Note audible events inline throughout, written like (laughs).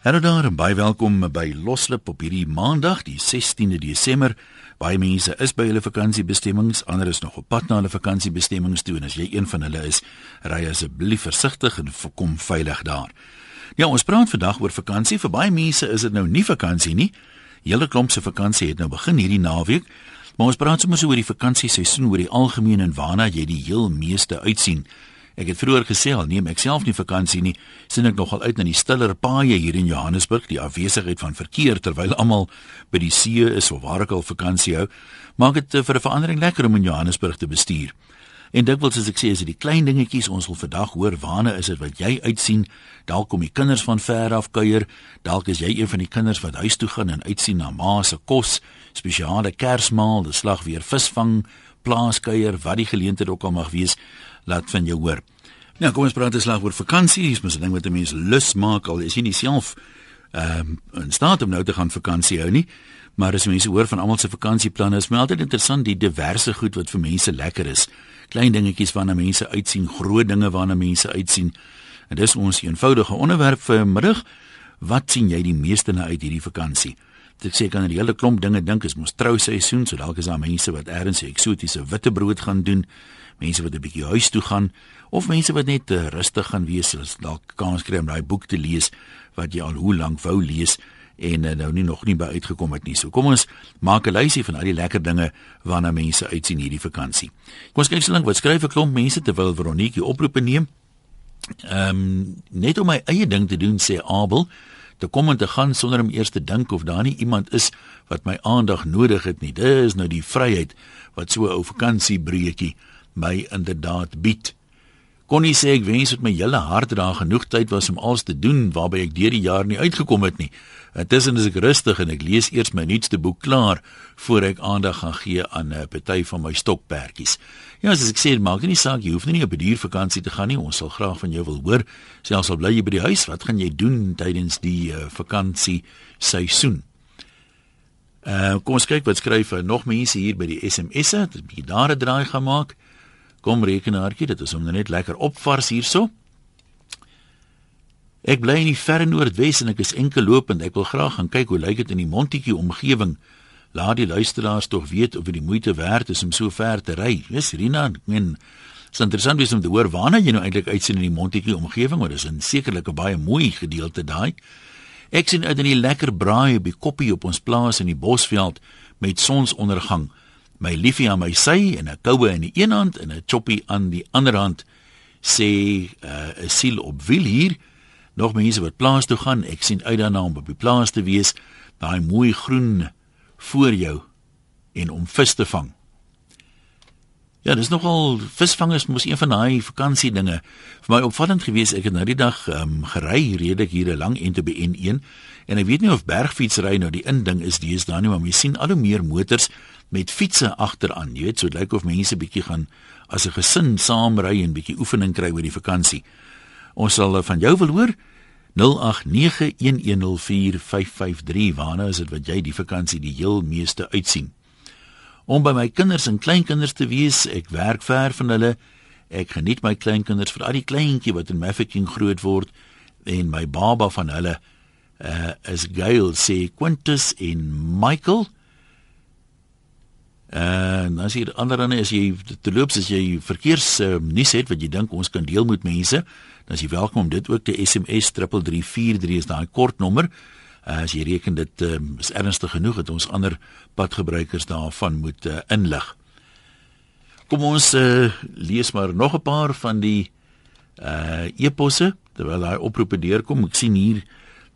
Hallo daar en baie welkom by Loslip op hierdie Maandag, die 16de Desember. Baie mense is by hulle vakansiebestemmings, ander is nog op pad na hulle vakansiebestemmings toe en as jy een van hulle is, ry asseblief versigtig en kom veilig daar. Ja, ons praat vandag oor vakansie. Vir baie mense is dit nou nie vakansie nie. Hele klomp se vakansie het nou begin hierdie naweek. Maar ons praat sommer so oor die vakansieseisoen oor die algemeen en waarna jy die heel meeste uitsien. Ek het vroeër gesê al neem ek self nie vakansie nie, sien ek nogal uit na die stiller paaie hier in Johannesburg, die afwesigheid van verkeer terwyl almal by die see is of waar ek al vakansie hou, maak dit eh, vir 'n verandering lekker om in Johannesburg te bestuur. En dikwels as ek sê is dit die klein dingetjies ons wil vandag hoor waarna is dit wat jy uitsien dalk kom die kinders van ver af kuier dalk is jy een van die kinders wat huis toe gaan en uitsien na ma se kos spesiale kersmaal die slag weer visvang plaaskuier wat die geleentheid ook al mag wees laat van jou hoor. Nou kom ons praat eens slag oor vakansie. Dis mos 'n ding wat 'n mens lus maak al is jy nie self ehm um, in staat om nou te gaan vakansie hou nie. Maar as mense hoor van almal se vakansieplanne, is my altyd interessant die diverse goed wat vir mense lekker is. Klein dingetjies waarna mense uitsien, groot dinge waarna mense uitsien. En dis ons eenvoudige onderwerp vir middag. Wat sien jy die meeste na uit hierdie vakansie? Ek sê kan 'n hele klomp dinge dink, is mos trouseisoen, so dalk is daar mense wat ergens 'n eksotiese witbrood gaan doen mense wat 'n bietjie huis toe gaan of mense wat net uh, rustig gaan wees, as dalk kans kry om daai boek te lees wat jy al hoe lank wou lees en uh, nou nie nog nie by uitgekom het nie. So kom ons maak 'n lysie van al die lekker dinge waarna mense uitsien hierdie vakansie. Kom ons kyk so lank wat skryf 'n klomp mense terwyl Veronique oproepe neem. Ehm um, net om my eie ding te doen sê Abel te kom en te gaan sonder om eers te dink of daar nie iemand is wat my aandag nodig het nie. Dis nou die vryheid wat so 'n ou vakansiebreekie my inderdaad bied. Connie sê ek wens dit my hele hart daar genoeg tyd was om alles te doen waarby ek deur die jaar nie uitgekom het nie. Intussen is ek rustig en ek lees eers my nuutste boek klaar voor ek aandag gaan gee aan 'n party van my stokperdjies. Ja, as ek sê, maak nie saak jy hoef nie op 'n diervakansie te gaan nie. Ons sal graag van jou wil hoor. Selfs al bly jy by die huis, wat gaan jy doen tydens die uh, vakansie seisoen? Uh kom ons kyk wat skryf uh, nog mense hier by die SMS'e. Dit 'n bietjie daar 'n draai gemaak. Kom rekenaartjie, dit is om net lekker opvars hierso. Ek bly in die verre Noordwes en ek is enkel lopend. Ek wil graag gaan kyk hoe lyk dit in die Montetjie omgewing. Laat die luisteraars tog weet of dit die moeite werd is om so ver te ry. Dis Rina, ek meen, dit is interessant om te hoor waarna jy nou eintlik uitsien in die Montetjie omgewing, want dit is 'n sekerlik 'n baie mooi gedeelte daai. Ek sien uit in die lekker braai op die koppie op ons plaas in die Bosveld met sonsondergang my liefie aan my sy en 'n koue in die een hand en 'n choppie aan die ander hand sê 'n uh, siel op wiel hier nog mense wat plaas toe gaan ek sien uit daarna om op die plaas te wees daai mooi groen voor jou en om vis te vang ja dis nogal visvangers mos een van daai vakansie dinge vir my opvallend geweest ek het nou die dag um, gery redelik hier 'n lang en te be N1 en ek weet nie of bergfietsry nou die inding is dis daar nie maar jy sien al hoe meer motors met fietsse agteraan. Jy weet, so dit lyk of mense bietjie gaan as 'n gesin saam ry en bietjie oefening kry oor die vakansie. Ons sal eh, van jou wil hoor 0891104553. Waarna is dit wat jy die vakansie die heel meeste uitsien? Om by my kinders en kleinkinders te wees, ek werk ver van hulle. Ek geniet my kleinkinders vir al die kleintjie wat in Mafeking groot word en my baba van hulle uh, is Gail sê Quintus en Michael. En as jy ander dan as jy te loop as jy verkeers uh, nuus het wat jy dink ons kan deel met mense, dan is jy welkom om dit ook te SMS 3343 is daai kort nommer. Uh, as jy reken dit um, is ernstig genoeg dat ons ander padgebruikers daarvan moet uh, inlig. Kom ons uh, lees maar nog 'n paar van die uh eposse terwyl daai oproepe deurkom. Ek sien hier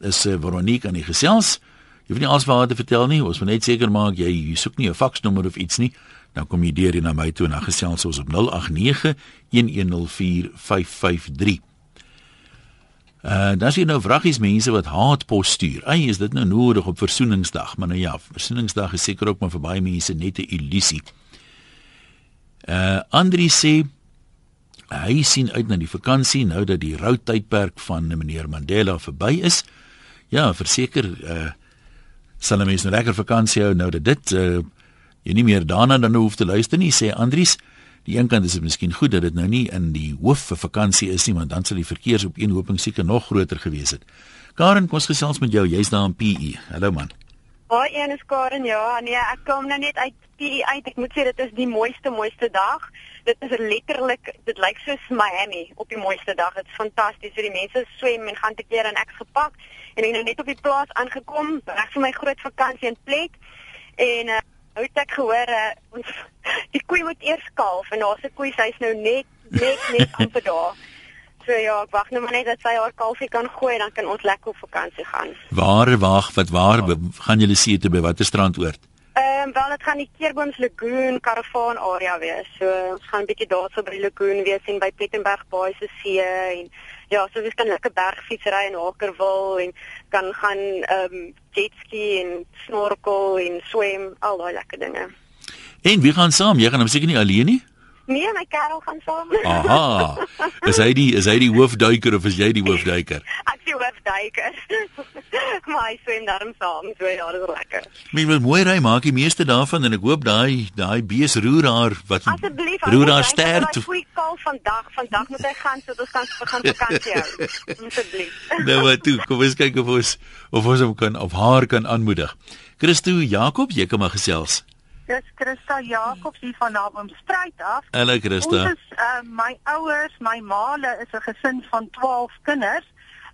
is uh, Veronique aan die gesels. Jy hoef nie alles haar te vertel nie. Ons moet net seker maak jy, jy soek nie 'n faksnommer of iets nie. Dan kom jy deur hier na my toe en dan gesels ons op 089 1104553. Uh, dan sien nou vraggies mense wat haatpos stuur. Ai, is dit nou nodig op versoeningsdag? Maar nou ja, versoeningsdag is seker ook maar vir baie mense net 'n illusie. Uh Andri sê hy sien uit na die vakansie nou dat die rou tydperk van meneer Mandela verby is. Ja, verseker uh sal 'n mens 'n lekker vakansie hou nou dat dit uh, jy nie meer daarna dan hoef te luister nie sê Andries die een kant is dit miskien goed dat dit nou nie in die hoof vir vakansie is nie want dan sal die verkeersopeenhoping seker nog groter gewees het Karen, kom ons gesels met jou. Jy's daar in PE. Hallo man. Haai, een is Karen. Ja, nee, ek kom nou net uit PE uit. Ek moet sê dit is die mooiste mooiste dag. Dit is letterlik, dit lyk soos Miami op die mooiste dag. Dit is fantasties. So die mense swem en gaan te keer en ek gepak en ek nou net op die plaas aangekom, reg vir my groot vakansie in plek. En uh, hoe het ek gehoor uh, ons (laughs) die koei moet eers kalf en daar's 'n koei sy's nou net net net (laughs) amper daar. So ja, ek wag nou maar net dat sy haar kalfie kan gooi dan kan ons lekker op vakansie gaan. Waar wag, wat waar oh. gaan julle see toe by watter strandoord? Ehm um, wel dit gaan die Keerbooms Lagoon karavaan area wees. So ons gaan 'n bietjie daarso by die lagoon wees en by Plettenberg Baai se see en ja, so ons kan lekker bergfietsry in Hakerwil en kan gaan ehm um, jetski en snorkel en swem, al daai lekker dinge. En wie gaan saam? Jy gaan hom seker nie alleen nie? Nee, my kerel gaan saam. Aha. Is hy die is hy die hoofduiker of is jy die hoofduiker? (laughs) Ek is die hoofduiker. (laughs) maar hy swem daarom saam, so ja, dit is lekker. Mens wil mooi ry, maak die meeste daarvan en ek hoop daai daai bees roer haar wat Asseblief, roer haar sterk. Goeie kal vandag. Vandag moet hy gaan sodat ons kan begin vakansie hou. (laughs) Asseblief. nou maar toe, kom ons kyk of ons of ons hom kan of haar kan aanmoedig. Christo Jakob, jy kom maar gesels. Dis Christa Jacobs hier van Naboomstryd af. Hallo Christa. Ons is uh, my ouers, my maale is 'n gesin van 12 kinders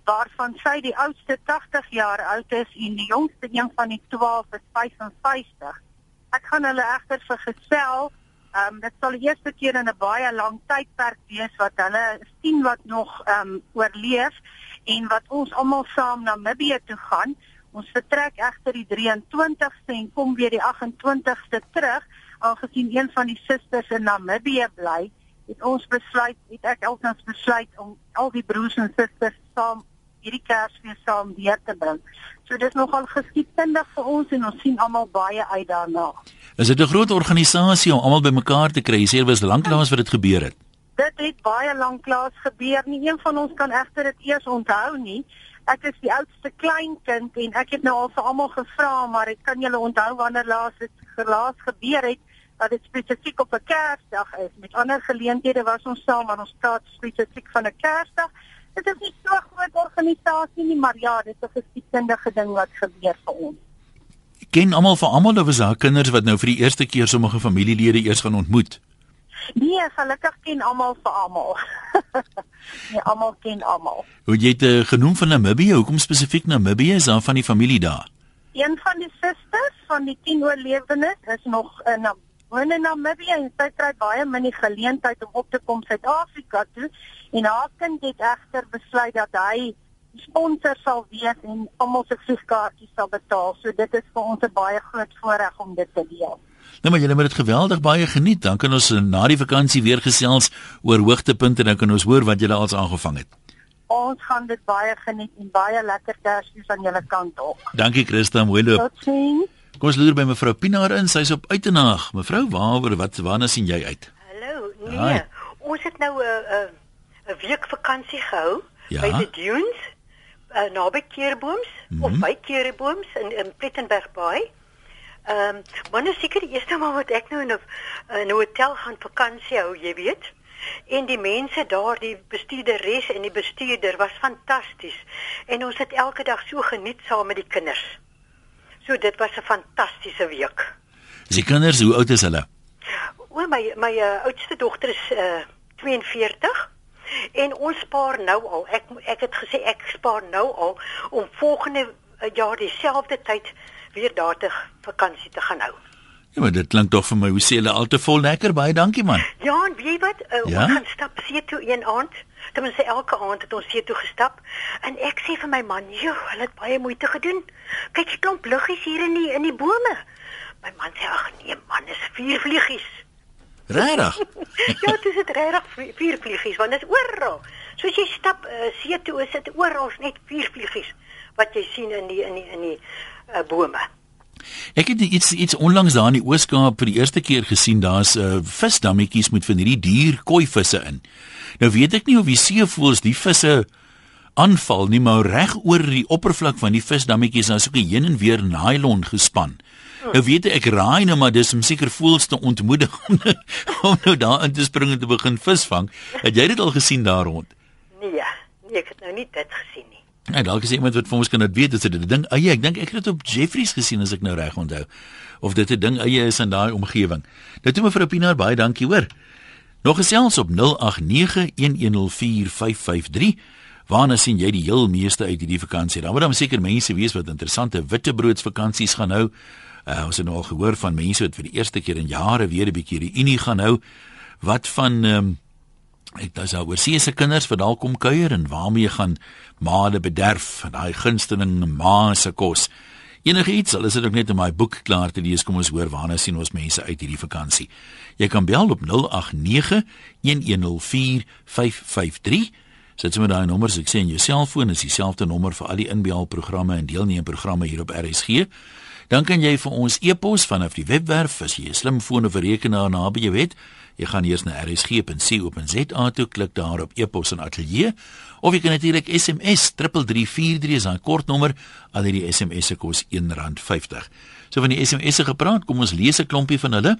waarvan sy die oudste 80 jaar oud is en die jongste een van die 12 is 55. Ek gaan hulle egter vergesel. Ehm um, dit sal die eerste keer in 'n baie lang tydperk wees wat hulle sien wat nog ehm um, oorleef en wat ons almal saam na Namibië toe gaan. Ons vertrek egter die 23ste en kom weer die 28ste terug. Aangesien een van die susters in Namibië bly, het ons besluit, het ek alsans besluit om al die broers en susters saam hierdie Kersfees saam weer te bring. So dit is nogal geskiedkundig vir ons en ons sien almal baie uit daarna. Is dit 'n groot organisasie om almal bymekaar te kry? Dit was lanklaas wat dit gebeur het. Dit het baie lanklaas gebeur. Nie een van ons kan egter dit eers onthou nie ek is die oudste kleinkind en ek het nou al vir almal gevra maar ek kan julle onthou wanneer laas dit gelaas gebeur het dat dit spesifiek op 'n Kersdag is. Met ander geleenthede was ons saam maar ons praat spesifiek van 'n Kersdag. Dit is nie so 'n groot organisasie nie, maar ja, dit is 'n geskiedkundige ding wat gebeur vir ons. Ek ken almal van almal of is daar kinders wat nou vir die eerste keer sommige familielede eers gaan ontmoet? Nee, gelukkig ken almal vir almal. (laughs) nee, almal ken almal. Hoe jy het uh, genoem van Namibië, hoekom spesifiek Namibië is daar van die familie daar? Een van die susters van die 10 oorlewendes is nog in woon in Namibië en sy kry baie min die geleentheid om op te kom Suid-Afrika toe en haar kind het egter besluit dat hy sponsor sal wees en almal se vliegkaartjies sal betaal. So dit is vir ons 'n baie groot voorreg om dit te deel. Nou maar julle moet dit geweldig baie geniet. Dan kan ons na die vakansie weer gesels oor hoogtepunte en dan kan ons hoor wat julle als aangevang het. Ons gaan dit baie geniet en baie lekker Kersfees aan julle kant ook. Dankie Christa, mooi loop. Totsiens. Kom ons loer by mevrou Pinaar in. Sy's op Uitenaag. Mevrou, waar wat waarna sien jy uit? Hallo. Nee. Hi. Ons het nou 'n uh, 'n uh, 'n week vakansie gehou ja? by die dunes uh, naby Keerbooms mm -hmm. of by Keerbooms in in Plettenberg Bay. Ehm, um, maar nou seker die eerste maal wat ek nou in 'n 'n hotel gaan vakansie hou, jy weet. En die mense daar, die bestuurderes en die bestuurder was fantasties. En ons het elke dag so geniet saam met die kinders. So dit was 'n fantastiese week. Die kinders, hoe oud is hulle? O, my my uh, oudste dogter is uh, eh, 42 en ons spaar nou al. Ek ek het gesê ek spaar nou al om volgende uh, jaar dieselfde tyd weer daar te vakansie te gaan hou. Ja, maar dit klink tog vir my hoe sê hulle al te vol lekker baie dankie man. Ja, en weet jy wat? Uh, ja? Ons gaan stap see toe een aand. Dit moet sê elke aand het ons see toe gestap en ek sê vir my man, "Jo, hulle het baie moeite gedoen. Kyk, jy klomp luggies hier in die in die bome." My man sê, "Ag nee man, dis vier vliegies." Regtig? (laughs) ja, dit is regtig vier vliegies want dit is oral. Soos jy stap uh, see toe, is dit oral net vier vliegies wat jy sien in die in die in die uh, bome. Ek het iets iets onlangs daar in die Ooskaap vir die eerste keer gesien daar's 'n uh, eh, visdammetjies met van hierdie dier koi visse in. Nou weet ek nie of die seevoëls die visse aanval nie, maar reg oor die oppervlak van die visdammetjies is daar so 'n heen en weer nylon gespan. Hmm. Nou weet ek raai nou maar dis om seker voels te ontmoedig (laughs) om, om nou daar in te spring en te begin visvang. Het jy dit al gesien daar rond? Nee, nee, ek het nou nie dit gesien nie. Ja, dalk is iemand wat vir ons kan dit weet, dis 'n ding. Eie, ek dink ek het dit op Jeffries gesien as ek nou reg onthou. Of dit 'n ding eie is in daai omgewing. Dit toe mevrou Pinaar baie dankie hoor. Nog gesels op 0891104553. Waarna sien jy die heel meeste uit hierdie vakansie? Dan moet dan seker mense wees wat interessante wittebroodsvakansies gaan hou. Uh, ons het nou al gehoor van mense wat vir die eerste keer in jare weer 'n bietjie reunie gaan hou. Wat van ehm um, ek dis oor see se kinders wat dalk kom kuier en waarmee gaan maale bederf en daai gunsteling ma se kos. Enige iets, is dit ook net in my boek klaar te lees, kom ons hoor waarna sien ons mense uit hierdie vakansie. Jy kan bel op 089 1104553. Sit sommer daai nommers, ek sê in jou selfoon is dieselfde nommer vir al die inbelprogramme en deelneem programme hier op RSG. Dan kan jy vir ons e-pos vanaf die webwerf as jy 'n slimfoon of 'n rekenaar naby jou het. Jy gaan eers na rsg.co.za toe klik daar op e-pos en ateljee of jy kan natuurlik SMS 3343 is 'n kort nommer al die SMS se kos R1.50. So van die SMS se gepraat, kom ons lees 'n klompie van hulle.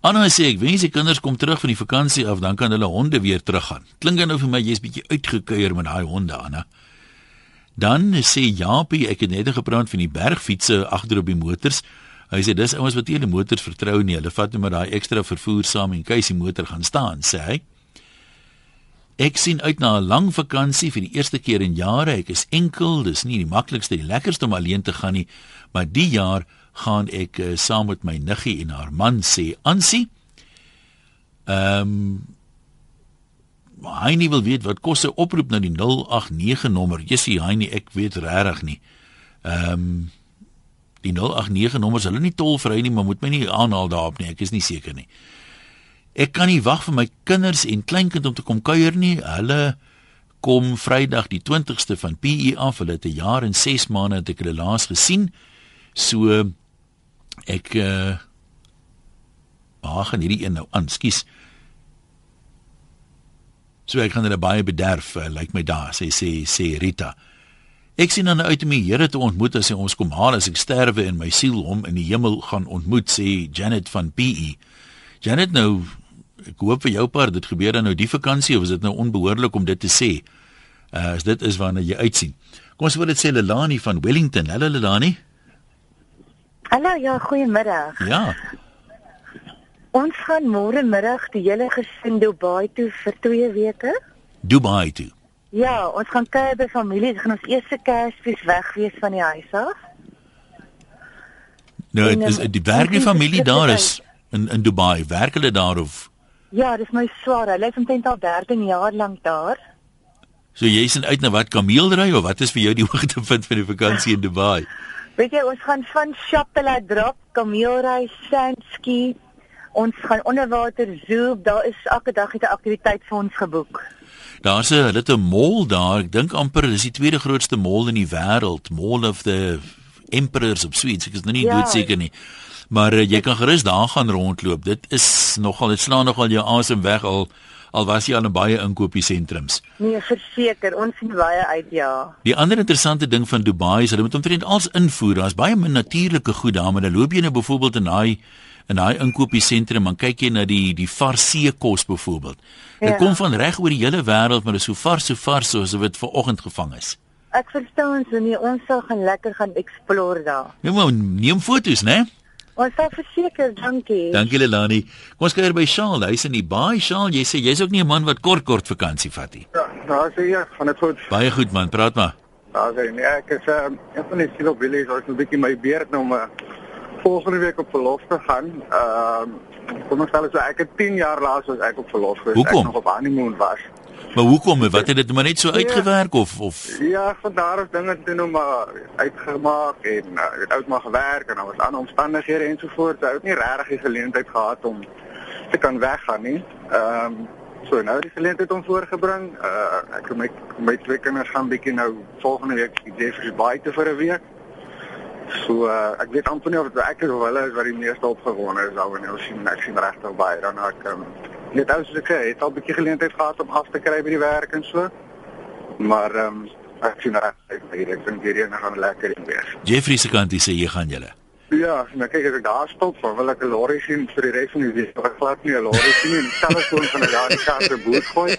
Anna sê ek wens die kinders kom terug van die vakansie af dan kan hulle honde weer teruggaan. Klink dan nou vir my jy's bietjie uitgekuier met daai honde Anna. Dan sê Japie ek het net gepraat van die bergfietsse agter op die motors. Hy sê dis ouens wat nie die motors vertrou nie. Hulle vat net maar daai ekstra vervoer saam en as die motor gaan staan, sê hy. Ek sien uit na 'n lang vakansie vir die eerste keer in jare. Ek is enkel, dis nie die maklikste, die lekkerste om alleen te gaan nie, maar die jaar gaan ek uh, saam met my niggie en haar man sê Ansie. Ehm um, nie wil weet wat kos 'n oproep na die 089 nommer. Jessie, nie ek weet regtig nie. Ehm um, die 089 nommers hulle nie tolvry nie, maar moet my nie aanhaal daarop nie. Ek is nie seker nie. Ek kan nie wag vir my kinders en kleinkind om te kom kuier nie. Hulle kom Vrydag die 20ste van PE af. Hulle het 'n jaar en 6 maande het ek hulle laas gesien. So ek uh Ag, en hierdie een nou aan, skus. So ek gaan hulle baie bederf, uh, lyk like my daar, sê sê sê Rita. Ek sien dan uit om die Here te ontmoet as hy ons kom haal as ek sterwe en my siel hom in die hemel gaan ontmoet sê Janet van PE. Janet nou ek hoop vir jou part dit gebeur dan nou die vakansie of is dit nou onbehoorlik om dit te sê? Uh as dit is waarna jy uitsien. Kom ons wil dit sê Lelani van Wellington. Hallo Lelani. Hallo ja, goeiemiddag. Ja. Ons gaan môre middag die hele gesin Dubai toe vir 2 weke. Dubai toe. Ja, ons gaan kuier by familie. Ons gaan ons eerste Kersfees weg wees van die huis af. Nou, en, is die werk die familie daar is in in Dubai. Werk hulle daar of? Ja, dis my swaar. Hulle is omtrent al 13 jaar lank daar. So jy is uit na wat kameelry of wat is vir jou die (laughs) hoogtepunt van die vakansie in Dubai? Weet jy, ons gaan van Chapela drop, kameelry, sandski. Ons gaan onderwater zoop. Daar is elke dag 'n aktiwiteit vir ons geboek. Daar's 'n hulle het 'n mall daar. Ek dink amper dis die tweede grootste mall in die wêreld, Mall of the Emperors of Sweets. Ek is nou nie ja. doodseker nie. Maar uh, jy kan gerus daar gaan rondloop. Dit is nogal dit slaan nogal jou asem weg al al was jy al in baie inkopiesentrums. Nee, verseker, ons sien baie uit ja. Die ander interessante ding van Dubai is hulle moet omtrent als invoer. Daar's baie min natuurlike goed daar, maar dan loop jy nou byvoorbeeld in daai in daai inkopiesentrum en kyk jy na die die vars seekos byvoorbeeld. Dit ja. kom van reg oor die hele wêreld, maar dit is so vars so vars soos dit vanoggend gevang is. Ek verstaan so nie, ons sal gaan lekker gaan explore daar. Ja, maar neem foto's, né? Ons sal verseker, dankie. Dankie Lelani. Kom ons kuier by Shaal, hy's in die baai. Shaal, jy sê jy's ook nie 'n man wat kort kort vakansie vat nie. Ja, daar sê jy, van dit goed. Baie goed man, praat maar. Daar sê nee, ek is uh, een van die silo billies, ons 'n bietjie my beerd nou maar volgende week op verlof te gaan. Ehm uh, kom ons sê so ek het 10 jaar laas was ek op verlof gewees. Ek nog op honeymoon was. Maar hoekom? Wat het dit maar net so ja. uitgewerk of of Ja, van daar af dinge toe nou maar uitgemaak en uh, het uit maar gewerk en dan was ander omstandighede ensovoorts. Ek het nie regtig die geleentheid gehad om te kan weggaan nie. Ehm um, so nou die geleentheid om voorgebring. Uh ek my my twee kinders gaan bietjie nou volgende week die Jeffreys Bay te vir 'n week. So uh, ek weet amper nie of dit ek is of hulle is wat die meeste opgewonde is oor nou sien ek sien regtig baie dan ek um, net as ek sê het al 'n bietjie geleentheid gehad om af te kry by die werk en so. Maar ehm um, ek sien regtig baie ek dink hierdie gaan lekker in wees. Jeffrey se kant sê jy gaan julle. Ja, maar kyk as ek daar stop, dan wil ek 'n lorry sien vir die res van die week. Ek glad nie 'n lorry sien nie. Telefoon van 'n daai kar se boot gooi.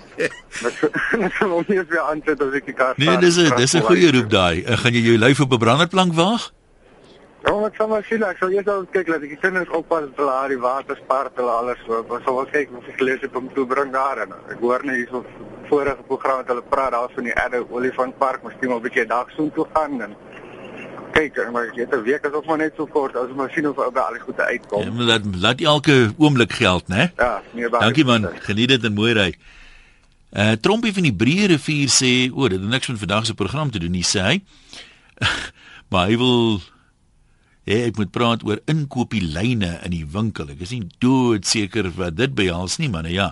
Sou ons (laughs) nie weer aansit as ek die kar Nee, dis 'n dis 'n goeie roep daai. Uh, gaan jy jou lyf op 'n branderplank waag? Ja, wat sou maar sien, ek sal eers al kyk dat die kinders oppas dat hulle die water spaar te alles so. Ons sal wel kyk of ek gelees het om toe bring daar en ek hoor net hierso vorige program dat hulle praat daar van die Addo Olifantpark, miskien wel 'n bietjie dag soontoe toe gaan en kyk, maar jy het 'n week as of maar net so kort as ons sien of ou by al die goede uitkom. Ja, laat laat elke oomblik geld, né? Ja, nee baie. Dankie man, geniet dit en mooi ry. Uh Trompie van die Breë rivier sê, o, dit het niks met vandag se program te doen nie, sê hy. (laughs) maar hy wil hê ek moet praat oor inkopieslyne in die winkel. Ek is nie doodseker wat dit behels nie, nou ja.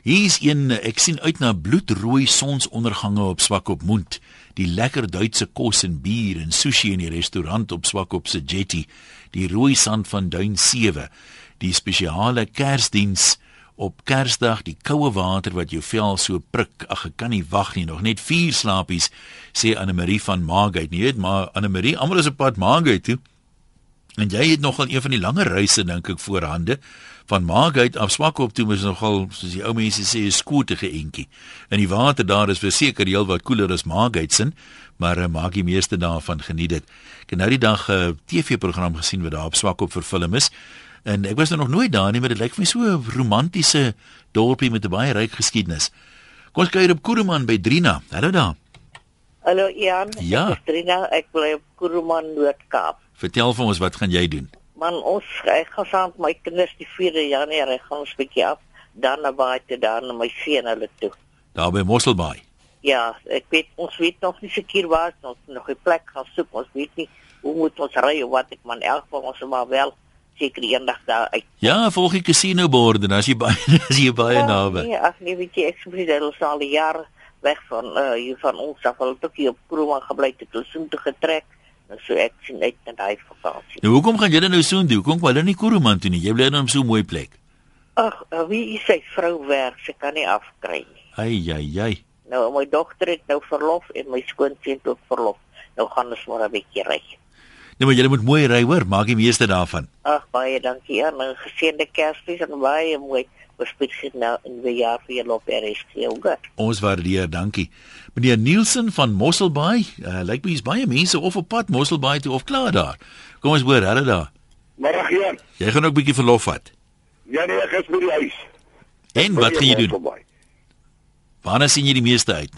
Hier's een ek sien uit na bloedrooi sonsondergange op Swakopmund die lekker Duitse kos en bier en sushi in die restaurant op Swakop se jetty, die rooi sand van Duin 7, die spesiale Kersdiens op Kersdag, die koue water wat jou vel so prik. Ag, ek kan nie wag nie, nog net 4 slapies, sê Anne Marie van Margate. Nee, maar Anne Marie, almal is op pad Margate toe. En jy het nogal een van die langer reise dink ek voorhande van Margate af Swakop toe is nogal soos die ou mense sê 'n skootige entjie. En die water daar is verseker heel wat koeler as Margate se, maar uh, maak die meeste daarvan geniet dit. Ek het nou die dag 'n uh, eh, TV-program gesien wat daar op Swakop vervilm is. En ek was er nog nooit daar nie, maar dit lyk vir my so 'n romantiese dorpie met 'n baie ryk geskiedenis. Kom ons kyk op Kuruman by Drina. Hallo daar. Hallo Ian. Ja. Ek is Drina, ek bly op Kuruman Noord-Kaap. Vertel vir ons wat gaan jy doen? man ons ek gaan saam met my kinders die 4de Januarie gaan ons bietjie af dan na baie te dan na my seun hulle toe. Daar by Mosselbaai. Ja, ek weet ons weet nog nie seker waar ons nog 'n plek gaan soek. Ons weet nie hoe moet ons ry of wat ek man elk van ons maar wel seker eendag daar uit. Ja, volg die casino bord en as jy baie (laughs) as jy baie ja, naby. Nee, ag nee, weet jy ek sê dit al al jare weg van uh hier van ons af al tot hier op Kroma gebly het, het ons so toe getrek. Nou so ek sien uit na daai vakansie. Nou hoekom gaan dan nou so intoe? Hoekom wil jy nie Kuruman toe nie? Jy bly dan op so 'n mooi plek. Ag, eh, wie is sy vrou werk? Sy kan nie afkry nie. Ai ai ai. Nou my dogter het nou verlof en my skoonseun het ook verlof. Nou gaan ons maar 'n bietjie ry. Nee, maar jy moet mooi ry hoor, maak die meeste daarvan. Ag, baie dankie. Ja, 'n geseënde Kersfees en baie mooi bespesifiek nou in die jaar vir julle op RSG ook. Ons waardeer, dankie. Meneer Nielsen van Mosselbaai, uh, lyk my is baie mense of op pad Mosselbaai toe of klaar daar. Kom ons hoor, hulle daar. Middag hier. Jy gaan ook 'n bietjie verlof vat. Ja nee, ek is by die huis. En wat gaan jy doen? Waar sien jy die meeste uit?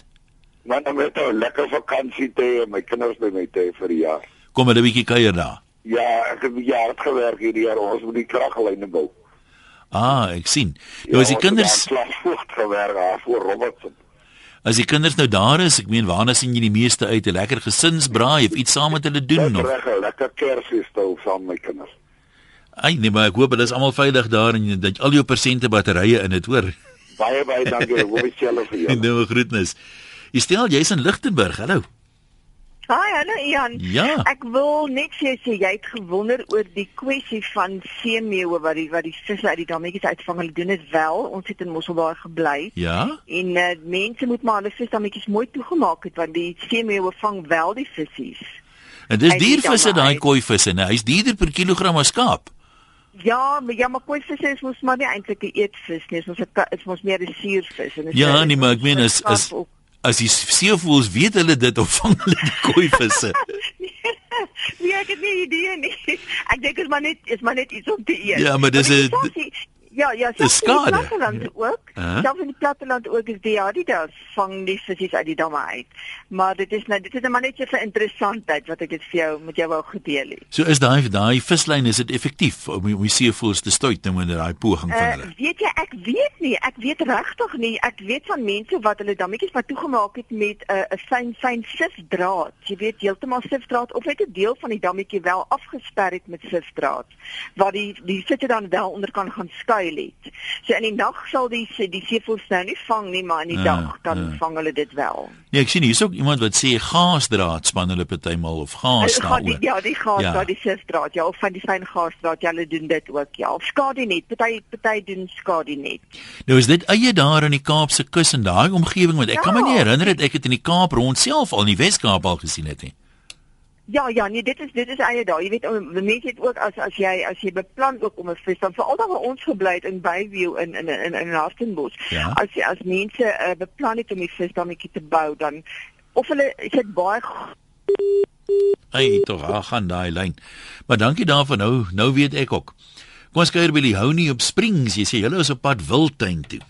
Dan met 'n lekker vakansie te my kinders by my te vir die jaar. Kom hulle 'n bietjie kuier daar. Ja, ek het jaar het gewerk hierdie jaar. Ons moet die kraglyne bou. Ah, ek sien. Nou as die ja, kinders slagvoet gewerk daar voor Robertson. As die kinders nou daar is, ek meen waarna sien jy die meeste uit? 'n Lekker gesinsbraai of iets saam met hulle doen nog? Lekker, lekker Kersfeestou saam met kinders. Ai nee, maar ek hoop hulle is almal veilig daar en dat al jou persente batterye in het, hoor. Baie baie dankie. Hoe is julle vir jou? Nou groetnis. Jy stel jy's in Lichtenburg. Hallo. Hi, hallo Ian. Ja. Ek wil net sê sê jy het gewonder oor die kwessie van seemeeu wat die wat die visse uit die dammetjies uitvang. Hulle doen dit wel. Ons het in Mosselbaai gebly. Ja. En uh, mense moet maar hulle visdammetjies mooi toegemaak het want die seemeeu vang wel die visse. En dis diervisse daai koi visse, nee, hy's duurder per kilogram as skaap. Ja, maar ja, maar koi visse is mos maar nie eintlik 'n eetvis nie, ons is mos meer 'n suurvis en Ja, nee, maar ek meen as as as die seevoëls weet hulle dit of vang hulle die koi visse. (laughs) nee, ek het nie idee nie. Ek dink dit is maar net is maar net iets om te eet. Ja, maar dis 'n Ja, ja, selfs in die platteland ook. Uh -huh. Selfs in die platteland ook is die ja, die daar vang die visse uit die damme uit. Maar dit is nou dit is net maar net so 'n interessantheid wat ek dit vir jou met jou wou gedeel het. So is daai daai vislyn is dit effektief om om see voels te stoot nou in daai poging van hulle. Uh, weet jy, ek weet nie, ek weet regtig nie. Ek weet van mense wat hulle dammetjies maar toegemaak het met 'n uh, 'n fyn fyn sifdraad. Jy weet heeltemal sifdraad of net 'n deel van die dammetjie wel afgesper het met sifdraad waar die die visse dan wel onder kan gaan skuil skuil het. So in die nag sal die die seevoëls nou nie vang nie, maar in die ja, dag dan ja. vang hulle dit wel. Nee, ek sien hier's ook iemand wat sê gaasdraad span hulle partymal of gaas daar. Ja, die gaasdraad, ja. die seedraad, ja, of van die fyn gaasdraad, ja, hulle doen dit ook, ja. Of skadinet, party party doen skadinet. Nou is dit eie daar in die Kaapse kus en daai omgewing want ek ja. kan my nie herinner dat ek dit in die Kaap rond self al in die Wes-Kaap al gesien het nie. Ja, ja, nee, dit is dit is eie daar. Jy weet, mense het ook as as jy as jy beplan ook om 'n vis dan veral dan waar ons gebly het in Bayview in in in in Hartenbos. Ja. As jy as mense uh, beplan het om die visdammetjie te bou, dan of hulle sit baie Hey, tog, ag, gaan daai lyn. Maar dankie daarvoor nou. Nou weet ek ook. Kom ons kuier by die Hounie op Springs. Jy sê julle is op pad Wildtuin toe.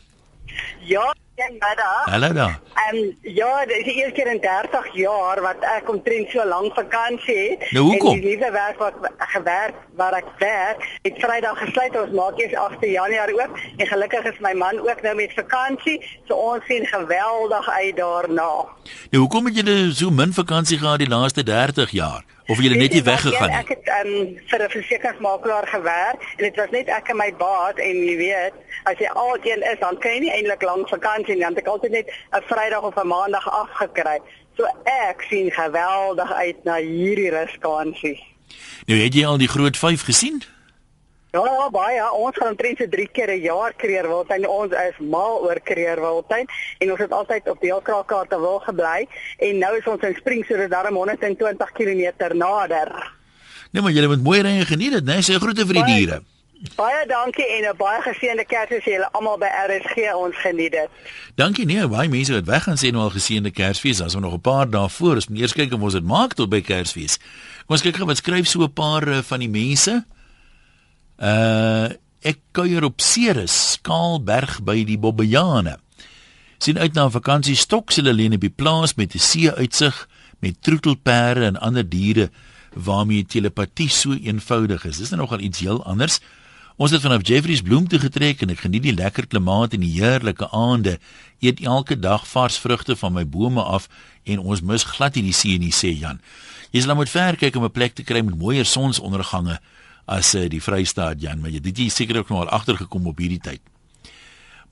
Ja, Goeiemiddag. Hallo daar. Ehm um, ja, dit is die eerste keer in 30 jaar wat ek omtrent so lank vakansie het. Nou hoekom? Die nuwe werk wat gewerk waar ek werk, het Vrydag gesluit. Ons maak eers 8 Januarie oop en gelukkig is my man ook nou met vakansie, so ons sien geweldig uit daarna. Nou hoekom het julle so min vakansie gehad die laaste 30 jaar? Of jy net nie weggegaan het? Ek het um, vir 'n versekeringsmakelaar gewerk en dit was net ek en my baas en jy weet, as jy alteen is, dan kan jy nie eintlik lank vakansie nie, want ek altyd net 'n Vrydag of 'n Maandag afgekry. So ek sien geweldig uit na hierdie ruskansie. Nou het jy al die groot 5 gesien? Ja, ja, baie. Ons gaan omtrent so 3 keer 'n jaar kreer Wildtuin. Ons is mal oor kreer Wildtuin en ons het altyd op deelkraakkaarte wil gebly en nou is ons in Springs so daarom 120 km nader. Nee, maar julle moet mooi ry en geniet dit, né? Nee? Sê groete vir die baie, diere. Baie dankie en 'n baie geseënde Kersfees julle almal by RSG. Ons geniet dit. Dankie nee, baie mense wat weg gaan sê nou al geseënde Kersfees. Ons nog 'n paar dae voor is, moet eers kyk of ons dit maak tot by Kersfees. Kom ons kyk gou wat skryf so 'n paar uh, van die mense. Uh ek kuier op Ceres, Skaalberg by die Bobbejane. sien uit na 'n vakansie stoksel alleen op die plaas met 'n see-uitsig met troetelperde en ander diere waarmee telepatie so eenvoudig is. Dis nou nogal iets heel anders. Ons het vanaf Jeffreys Bloem toe getrek en ek geniet die lekker klimaat en die heerlike aande. Eet elke dag vars vrugte van my bome af en ons mis glad nie die see nie, sê Jan. Jy sal moet ver kyk om 'n plek te kry met mooier sonsondergange as uh, die Vrystaat Jan, maar jy dit jy seker ook nog al agtergekom op hierdie tyd.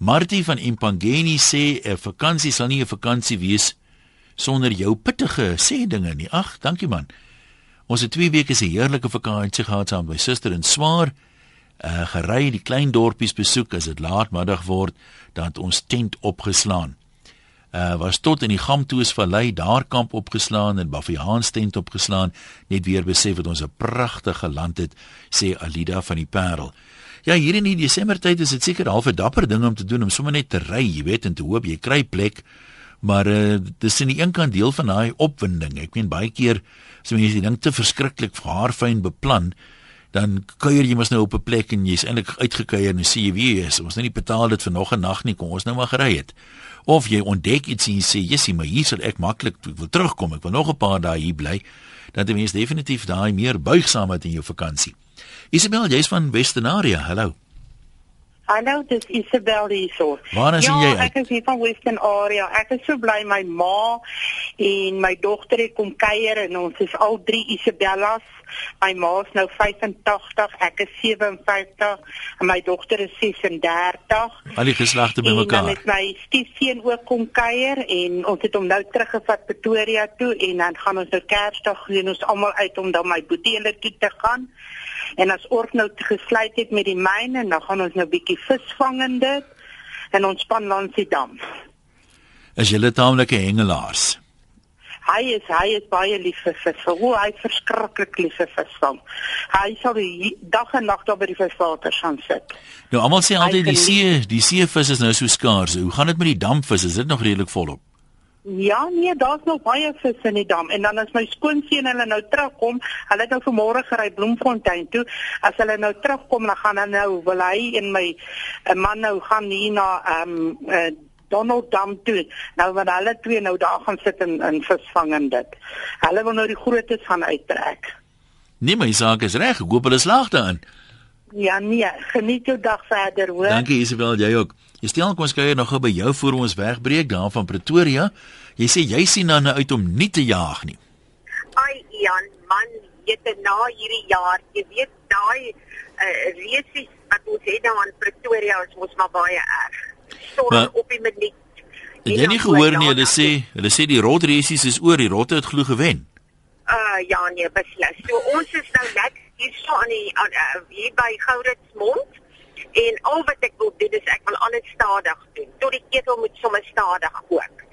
Martie van Impangeni sê 'n vakansie sal nie 'n vakansie wees sonder jou pittige sê dinge nie. Ag, dankie man. Ons het 2 weke se heerlike vakansie gehad saam met my suster in Swaar. Uh gery die klein dorpies besoek as dit laatmiddag word, dan het ons tent opgeslaan uh, was tot in die Gamtoesvallei daar kamp opgeslaan en Bafiaans tent opgeslaan net weer besef dat ons 'n pragtige land het sê Alida van die Parel. Ja hier in die Desember tyd is dit seker half 'n dapper ding om te doen om sommer net te ry jy weet en te hoop jy kry plek maar uh, dis in die een kant deel van daai opwinding. Ek meen baie keer as mense die ding te verskriklik haarfyn beplan dan kuier jy mos nou op 'n plek en jy's eintlik uitgekuier en sê jy wie is ons nou nie betaal dit vir nog 'n nag nie kom ons nou maar gery het of jy ontdek iets en sê jessie maar hier sal ek maklik wil terugkom ek wil nog 'n paar dae hier bly dan het mens definitief daai meer buigsaamheid in jou vakansie Isabel jy's van Westernaria hallo Hallo, dis Isabel hierso. Waar is ja, jy? Ja, ek is hier van Western Area. Ek is so bly my ma en my dogter het kom kuier en ons is al drie Isabellas. My ma's nou 85, ek is 57 en my dogter is 36. Al die geslagte bymekaar. En my stiefseun ook kom kuier en ons het hom nou teruggevat Pretoria toe en dan gaan ons nou Kersdag sien ons almal uit om dan my boetie toe te gaan. En as ons nou gesluit het met die myne, dan gaan ons nou bietjie visvang en dit en ons span langs die dam. As julle taamlike hengelaars. Hy is hy is baie lief vir vis. Hoe hy verskriklik lief vir visvang. Hy sal die dag en nag daar by die viswater gaan sit. Nou almal sê altyd die see, die seevis is nou so skaars. Hoe gaan dit met die damvis? Is dit nog redelik volop? Ja, nee, daar's nog baie vis in die dam en dan as my skoonseun hulle nou terugkom, hulle het nou vanmôre gery Bloemfontein toe. As hulle nou terugkom, dan gaan hulle nou wil hy en my eh, man nou gaan hier na ehm um, uh, Donald Dam toe. Nou wanneer hulle twee nou daar gaan sit en in visvang en dit. Hulle wil nou die grootes gaan uittrek. Nee, my saak is reg. Ek hoop hulle slaag daarin. Ja, nee, geniet jou dag verder, hoor. Dankie Isabel, jy ook. Jy stel kom ons kyk nog by jou voor ons wegbreek daar van Pretoria. Jy sê jy sien dan uit om nie te jaag nie. Ai Jan, man, weet jy na hierdie jaar, jy weet daai uh, reisies wat ons het nou aan Pretoria, ons mos maar baie erg. Maar, op die minuut. Het jy nie gehoor nie, hulle sê, hulle sê die rotreisies is oor, die rotte het glo gewen. Uh ja nee, beslis. So ons is nou net hier so aan die aan, uh, hier by Gouritsmond En al wat ek wil doen is ek wil alles stadig doen. Tot die ketel moet sommer stadig kook.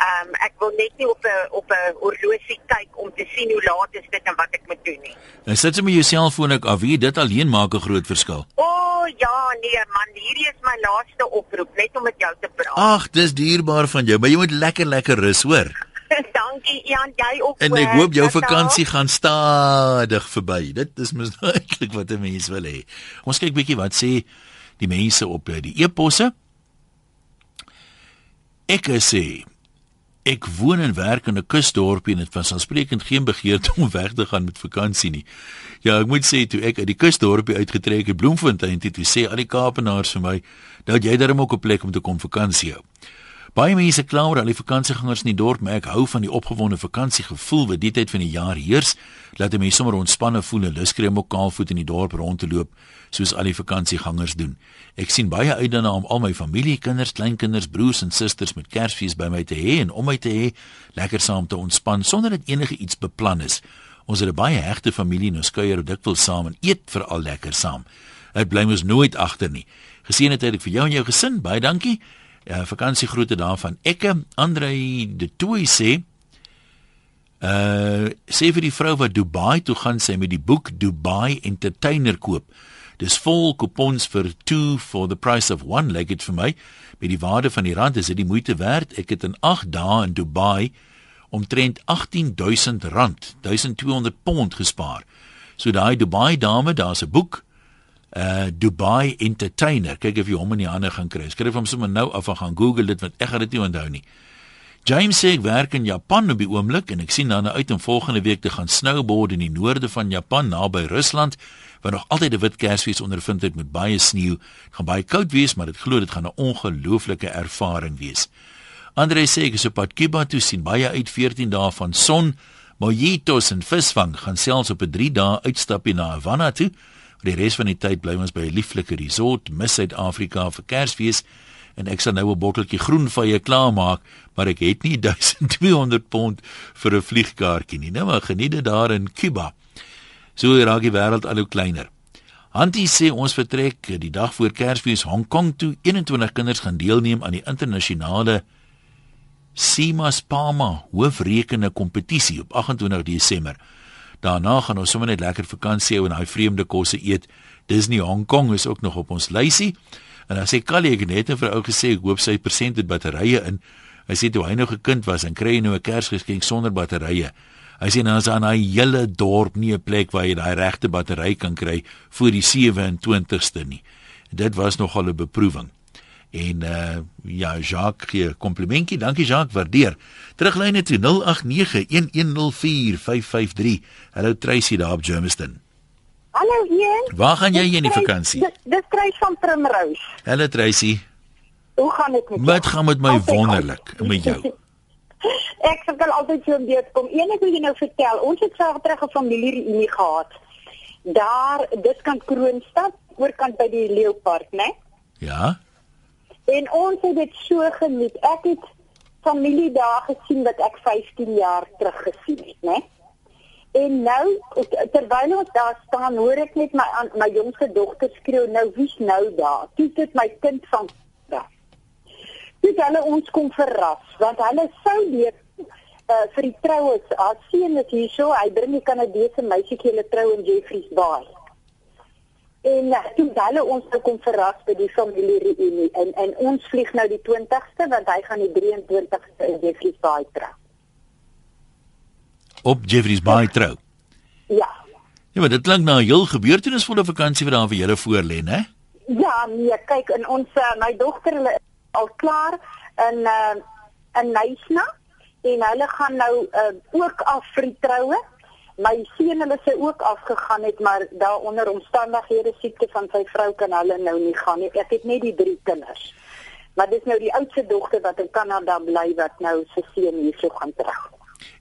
Ehm um, ek wil net nie op 'n op 'n horlosie kyk om te sien hoe laat is dit en wat ek moet doen nie. En sit jy met jou selfoon ek af, wie dit alleen maak 'n groot verskil. O oh, ja, nee man, hierdie is my laaste oproep net om met jou te praat. Ag, dis dierbaar van jou, maar jy moet lekker lekker rus, hoor. (laughs) Dankie Jan, jy ook. En ek hoop jou vakansie gaan stadig verby. Dit is mos (laughs) eintlik wat 'n mens wil hê. Ons kyk bietjie wat sê die mense op eh, die e-posse. Ek sê Ek woon en werk in 'n kusdorpie en dit was aansprekend geen begeerte om (laughs) weg te gaan met vakansie nie. Ja, ek moet sê toe ek uit die kusdorpie uitgetrek het Bloemfontein toe, toe sê al die Kaapenaars vir my dat jy darem ook 'n plek om te kom vakansie hou. Baie mense kla oor al die vakansiegangers in die dorp, maar ek hou van die opgewonde vakansiegevoel wat die tyd van die jaar heers. Laat mense sommer ontspanne voel en lus kry om ook kaalvoet in die dorp rond te loop soos al die vakansiegangers doen. Ek sien baie uit daarna om al my familie, kinders, kleinkinders, broers en susters met Kersfees by my te hê en om my te hê, lekker saam te ontspan sonder dat enige iets beplan is. Ons het 'n baie hegte familie en ons kuier dikwels saam en eet veral lekker saam. Dit bly mos nooit agter nie. Geseënde tyd vir jou en jou gesin. Baie dankie. Ja, vakansiegroete daarvan. Ekke Andre de Tooi sê Uh sê vir die vrou wat Dubai toe gaan sy met die boek Dubai Entertainer koop. Dis vol kupons vir 2 for the price of 1 leg it vir my. Met die waarde van die rand is dit die moeite werd. Ek het in 8 dae in Dubai omtrent 18000 rand, 1200 pond gespaar. So daai Dubai dame, daar's 'n boek uh Dubai Entertainer. Kyk of jy hom in die hande gaan kry. Skryf hom sommer nou af en gaan Google dit want ek gaan dit nie onthou nie. James sê ek werk in Japan op die oomblik en ek sien dan uit om volgende week te gaan snowboard in die noorde van Japan naby Rusland waar nog altyd 'n wit Kersfees ondervind het met baie sneeu. Dit gaan baie koud wees, maar dit glo dit gaan 'n ongelooflike ervaring wees. Andre sê ek is op pad Cuba toe sien baie uit 14 dae van son, mojitos en visvang, gaan selfs op 'n 3 dae uitstapie na Havana toe. Die res van die tyd bly ons by 'n lieflike resort mis Suid-Afrika vir Kersfees en ek sal nou 'n botteltjie groenvye klaarmaak, maar ek het nie (laughs) 1200 pond vir 'n vliegkaartjie nie. Nou maar geniet dit daar in Cuba. So raak die wêreld al hoe kleiner. Hantie sê ons vertrek die dag voor Kersfees Hong Kong toe. 21 kinders gaan deelneem aan die internasionale Simas Pama hoofrekene kompetisie op 28 Desember. Daarna gaan ons sommer net lekker vakansie hou en daai vreemde kosse eet. Disney Hong Kong is ook nog op ons lysie. En dan sê Callie ek net 'n vrou gesê ek hoop sy persent het batterye in. Hy sê toe hy nog 'n kind was en kry hy nou 'n Kersgeskenk sonder batterye. Hy sê nou as aan daai hele dorp nie 'n plek waar jy daai regte battery kan kry vir die 27ste nie. Dit was nogal 'n beproewing. En uh ja, Jacques, gee komplimentjie. Dankie Jacques, waardeer. Teruglyne toe 0891104553. Hallo Tracy daar op Germiston. Hallo Ian. Waar gaan jy in die vakansie? Dis Tracy van Primrose. Hallo Tracy. Hoe gaan dit met jou? Wat gaan met my wonderlik met jou? (laughs) Ek sukkel altyd so om dit kom. Eendag wil jy nou vertel, ons het ver terug 'n familie reunie gehad. Daar, dit kan Kroonstad, oorkant by die Leeupark, né? Ja. En ons het dit so geniet. Ek het familie daar gesien wat ek 15 jaar terug gesien het, né? En nou terwyl ons daar staan, hoor ek net my my jongste dogter skreeu, "Nou wie's nou daar?" Dit is my kind van Dit hulle ons kom verras want hulle sou leer uh, vir die troues as sien dit hierso hy bring die Kanadese meisietjie hulle trou in Jeffreys Bay. En uh, toe hulle ons nou kom verras by die familie reunie en en ons vlieg nou die 20ste want hy gaan die 23ste in Jeffreys Bay trou. Op Jeffreys Bay trou. Ja. Ja, maar dit klink na 'n heel gebeurtenisvolle vakansie wat daar vir julle voorlê, né? Ja, nee, kyk in ons uh, my dogter hulle al klaar in uh in Nysna en hulle gaan nou uh, ook af vir die troue. My seun hulle sê ook afgegaan het maar daaronder omstandighede siekte van sy vrou kan hulle nou nie gaan nie. Ek het net die drie kinders. Maar dis nou die oudste dogter wat in Kanada bly wat nou sy seun hierso gaan terug.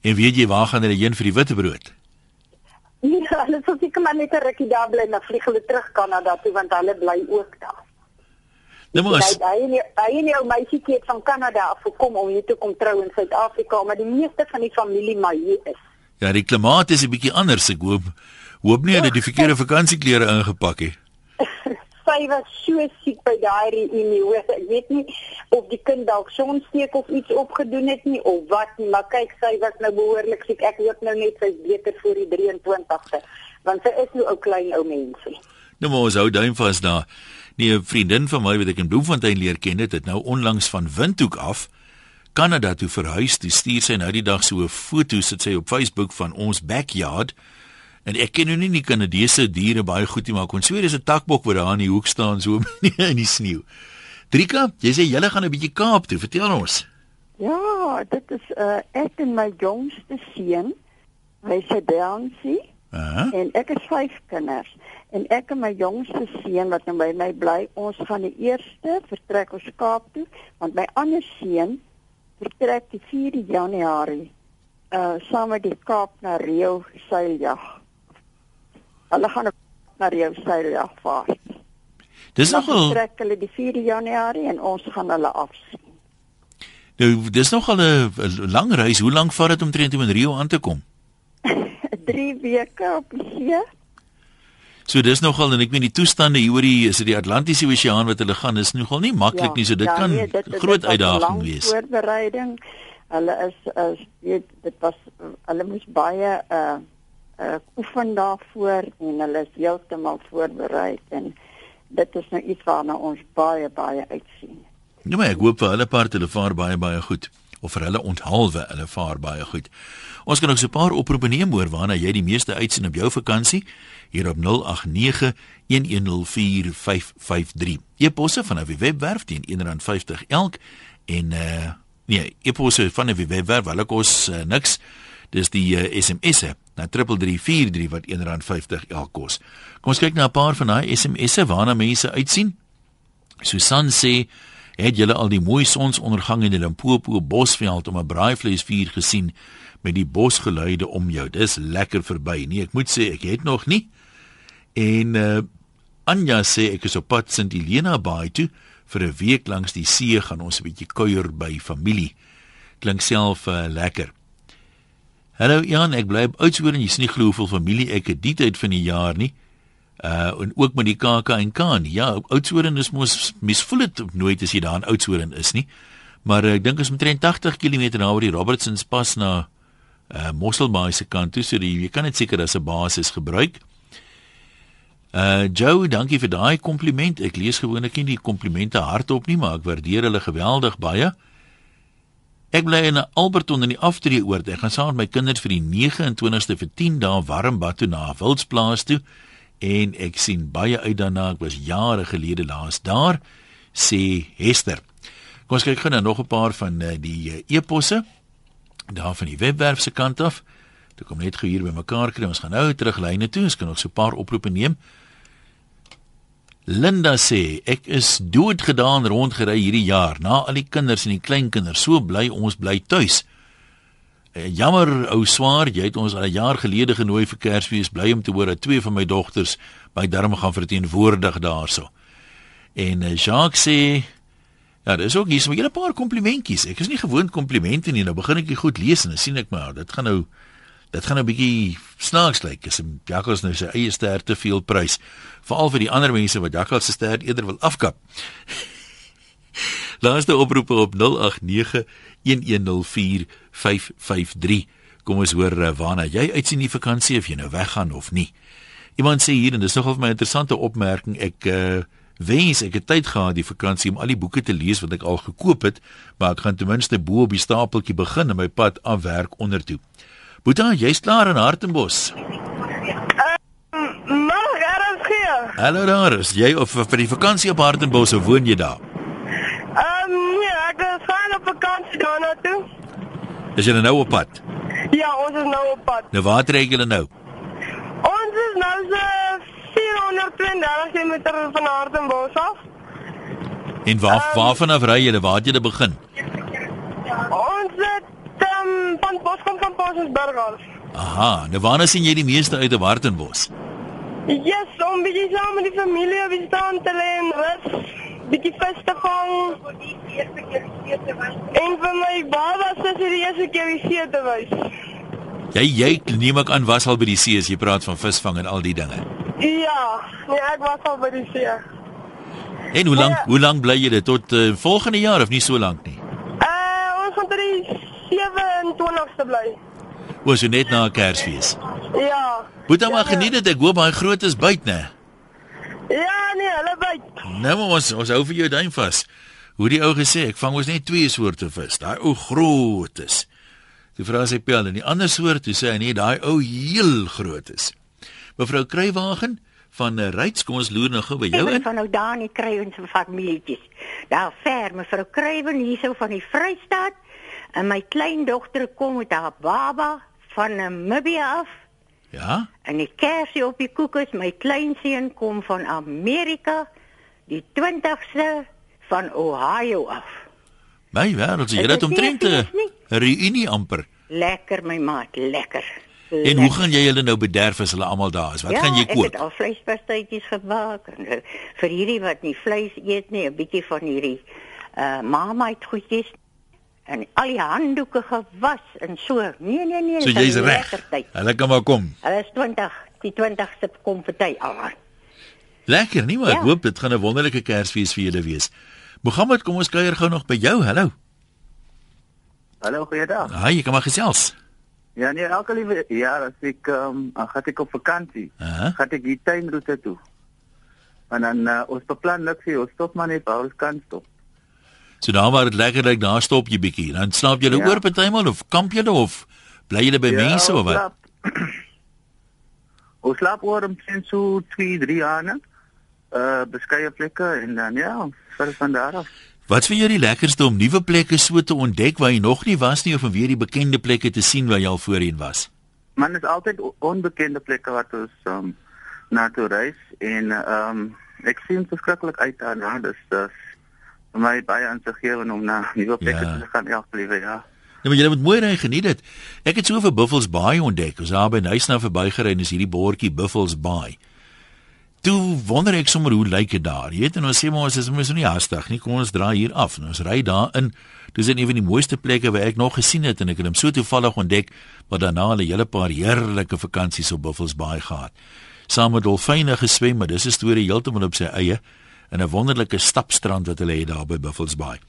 En weet jy waar gaan hulle heen vir die witbrood? Ja, (laughs) hulle ek kan maar net 'n rukkie daar bly en dan vlieg hulle terug Kanada toe want hulle bly ook daar. Nou maar hy hy hy en jou meisietjie het van Kanada af gekom om hier te kom trou in Suid-Afrika, maar die meeste van die familie maar hier is. Ja, die klimaat is 'n bietjie anders, ek hoop. Hoop nie hulle die verkeerde vakansieklere ingepak het. (laughs) Sy sy was so siek by daai reunie. Hoor, ek weet nie of die kind dalk sonsteek of iets opgedoen het nie of wat nie, maar kyk, sy was nou behoorlik siek. Ek hoop nou net sy's beter voor die 23ste, want sy is nou ou klein ou mensie. Nou maar ons hou duim vas daar. Nee, 'n vriendin van my wat ek in Bloemfontein leer ken het, het nou onlangs van Windhoek af Kanada toe verhuis. Toe stuur sy nou die dag so 'n foto sit sy op Facebook van ons backyard. En ek ken nou nie die Kanadese diere baie goed nie, maar kon sweer dis 'n takbok wat daar in die hoek staan so (laughs) in die sneeu. Drika, jy sê julle gaan 'n bietjie Kaap toe. Vertel ons. Ja, dit is uh ek en my jongste seun. Hy sê Dansie. Uh -huh. En ek het vyf kinders. En ek en my jongste seun wat nou by my bly, ons gaan die eerste vertrek ons Kaap toe, want my ander seun vertrek die 4 Januarie uh saam met die Kaap na Rio seiljag. Hulle gaan na Rio seiljag vaar. Dis nogal trek hulle die 4 Januarie en ons gaan hulle afsien. Nou, dis nogal 'n lang reis. Hoe lank vat dit om teen in Rio aan te kom? (laughs) 3 weke op die see. So dis nogal en ek weet die toestande hier oor die is dit die Atlantiese Oseaan wat hulle gaan is nogal nie maklik ja, nie. So dit ja, kan nee, dit, groot dit uitdaging wees. Voorbereiding. Hulle is is weet dit was hulle moes baie uh uh oefen daarvoor en hulle is heeltemal voorberei en dit is nou iets waarna ons baie baie uitsien. Ja, maar ek hoop vir hulle part hulle vaar baie baie goed of vir hulle onthaalwe hulle vaar baie goed. Ons kan ook so 'n paar oproepe neem oor waarna jy die meeste uitsien op jou vakansie hier op 0891104553. Jy posse van 'n webwerf teen R1.50 elk en uh nee, jy posse van 'n webwerf, hulle kos uh, niks. Dis die uh, SMS'e na 3343 wat R1.50 elk kos. Kom ons kyk na 'n paar van daai SMS'e waarna mense uitsien. Susan sê, "Het julle al die mooi sonsondergang in die Limpopo Bosveld om 'n braaivleisvuur gesien met die bosgeluide om jou? Dis lekker verby." Nee, ek moet sê ek het nog nie. En uh Anja sê ek is op pad Sint Helena Bay toe vir 'n week langs die see gaan ons 'n bietjie kuier by familie. Klink self uh, lekker. Hallo Jan, ek bly oudsoor en jy sien nie glo hoeveel familie ek het die tyd van die jaar nie. Uh en ook met die KAK en Kaan. Ja, oudsoor is mos mis voel dit nooit as jy daar in oudsoor is nie. Maar uh, ek dink ons moet 83 km na oor die Robertsons pas na uh Mosselbaai se kant toe, so die, jy kan dit seker as 'n basis gebruik. Uh Joe, dankie vir daai kompliment. Ek lees gewoonlik nie die komplimente hardop nie, maar ek waardeer hulle geweldig baie. Ek bly in Alberton in die aftreeoord. Ek gaan saam met my kinders vir die 29ste vir 10 dae warm bad toe na wildsplaas toe en ek sien baie uit daarna. Ek was jare gelede laas daar, sê Hester. Kom ons kyk gou nou nog 'n paar van uh, die uh, eposse daar van die webwerf se kant af. Dit kom net gou hier by mekaar kry. Ons gaan nou terug lyne toe. Ons kan nog so 'n paar oproepe neem. Linda sê ek is doodgedaan rondgery hierdie jaar na al die kinders en die kleinkinders so bly ons bly tuis. Eh, jammer ou swaar, jy het ons al 'n jaar gelede genooi vir Kersfees bly om te hoor dat twee van my dogters my darm gaan verteenwoordig daarso. En uh, Jacques sê ja, dis ook hier so 'n paar komplimentjies. Ek is nie gewoond komplimente nie. Nou begin ek dit goed lees en dan sien ek maar dit gaan nou dit gaan nou 'n bietjie snaaks lyk as 'n jakkals nou sy eie ster te veel prys veral vir die ander mense wat jakkals se ster eerder wil afkap. (laughs) Laaste oproep op 0891104553. Kom ons hoor eh, waarna jy uitsien die vakansie of jy nou weggaan of nie. Iemand sê hier en dis nogal vir my interessante opmerking. Ek uh wens ek het tyd gehad die vakansie om al die boeke te lees wat ek al gekoop het, maar ek gaan ten minste bo op die stapeltjie begin en my pad afwerk ondertoe. Boeta, jy's klaar in Hartenbos. Ehm, maar Gareth hier. Hallo daar, is jy of vir die vakansie op Hartenbos of woon jy daar? Ehm, um, nee, ek is gaan op vakansie daar na toe. Is jy nou op pad? Ja, ons is nou op pad. Nou waar trek julle nou? Ons is nou so 432 km van Hartenbos af. En waar um, waarvan af ry julle? Waar het julle begin? Um, van Van Paulsburg af. Aha, nou waar sien jy die meeste uit op Hartenbos? Yes, om bietjie saam met die familie op die strand te lê en rus, bietjie vis te vang. En vir my baba sê sy die eerste keer die see te wys. Jy jy neem ek aan was al by die see as jy praat van visvang en al die dinge. Ja, nee, ek was al by die see. En hoe lank hoe lank bly jy dit tot uh, volgende jaar of nie so lank nie? Uh ons gaan tot die 27ste bly. Was jy net na Kersfees? Ja. Moet dan maar geniet dit. Ek hoop baie groot is byt, né? Ja, nee, hulle byt. Nou maar ons ons hou vir jou duim vas. Hoe die ou gesê, ek vang ons net twee soorte vis. Daai ou groot is. Die vrou sê pel en die ander soort, toe sê hy nee, daai ou heel groot is. Mevrou Kruiwagen van Ryds, kom ons loer nou gou by jou in. Van nou daar nie kry ons familietjies. Daar ver mevrou Kruiwen hierso van die Vrystaat en my kleindogter kom met haar baba van Namibia af. Ja. En die kersie op die koek is my kleinseun kom van Amerika die 20ste van Ohio af. My wêreld, jy het omtrent 'n reunie amper. Lekker my maat, lekker. En hoe gaan jy hulle nou bederf as hulle almal daar is? Wat ja, gaan jy koop? Ek het al vleispastytjies gemaak en uh, vir hierdie wat nie vleis eet nie, 'n bietjie van hierdie uh Marmite goedjies en al die handdoeke gewas en so. Nee nee nee, so jy's reg. Hulle kan maar kom. Hulle is 20, die 20ste kom party al. Lekker, nie maar ja. ek hoop dit gaan 'n wonderlike Kersfees vir julle wees. Mohammed, kom ons kuier gou nog by jou. Hallo. Hallo, goeiedag. Haai, jy kom maar gesels. Ja, nee, elke liewe jaar as ek ehm um, gaan ek op vakansie. Uh -huh. Gaan ek die tuinroete toe. En dan uh, ons beplan niks hier, ons stop maar net waar ons kan stop. So daar waar dit lekker lyk, daar stop jy bietjie. Dan slaap jy ja. oor partymal of kamp jy of bly jy by ja, mense of wat? (clears throat) Ons slaap oor om sien so 2, 3 jaar. Uh beskeie plekke en dan ja, vir van daar af. Wat vir jou die lekkerste om nuwe plekke so te ontdek waar jy nog nie was nie of om weer die bekende plekke te sien waar jy al voorheen was? Man is altyd onbekende plekke wat ons um, na toe reis en ehm um, ek sien verskriklik uit daarna. Dis dis my baie aansegewend om na nuwe plekke ja. te gaan elke liewe ja. Nou maar jy moet mooi ry geniet dit. Ek het so vir Buffels Baai ontdek. Ons daar by Nuisna verbygery en is hierdie bordjie Buffels Baai. Toe wonder ek sommer hoe lyk dit daar. Jy weet en ons sê maar ons is mos nie haastig nie. Kom ons draai hier af. Ons ry daar in. Dis een van die mooiste plekke wat ek nog gesien het en ek het hom so toevallig ontdek, maar daarna 'n hele paar heerlike vakansies op Buffels Bay gehad. Saam met dolfyne geswem, maar dis 'n storie heeltemal op sy eie in 'n wonderlike stapstrand wat hulle het daar by Buffels Bay.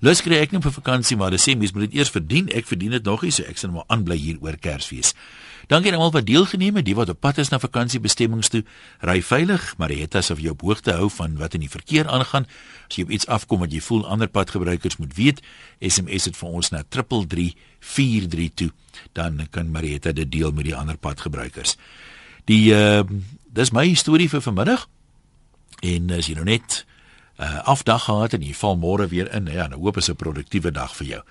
Lus kry ek net vir vakansie, maar dis sê mens moet dit eers verdien. Ek verdien dit nog nie, so ek sal maar aanbly hier oor Kersfees. Dankie aan almal wat deelgeneem het, die wat op pad is na vakansiebestemmings toe. Ry veilig, Marietta sê of jy op hoogte hou van wat in die verkeer aangaan. As jy op iets afkom wat jy voel ander padgebruikers moet weet, SMS dit vir ons na 33342. Dan kan Marietta dit deel met die ander padgebruikers. Die uh dis my storie vir vanmiddag. En as jy nou net uh afdag gehad en jy val môre weer in, ja, nou hoop ek 'n produktiewe dag vir jou.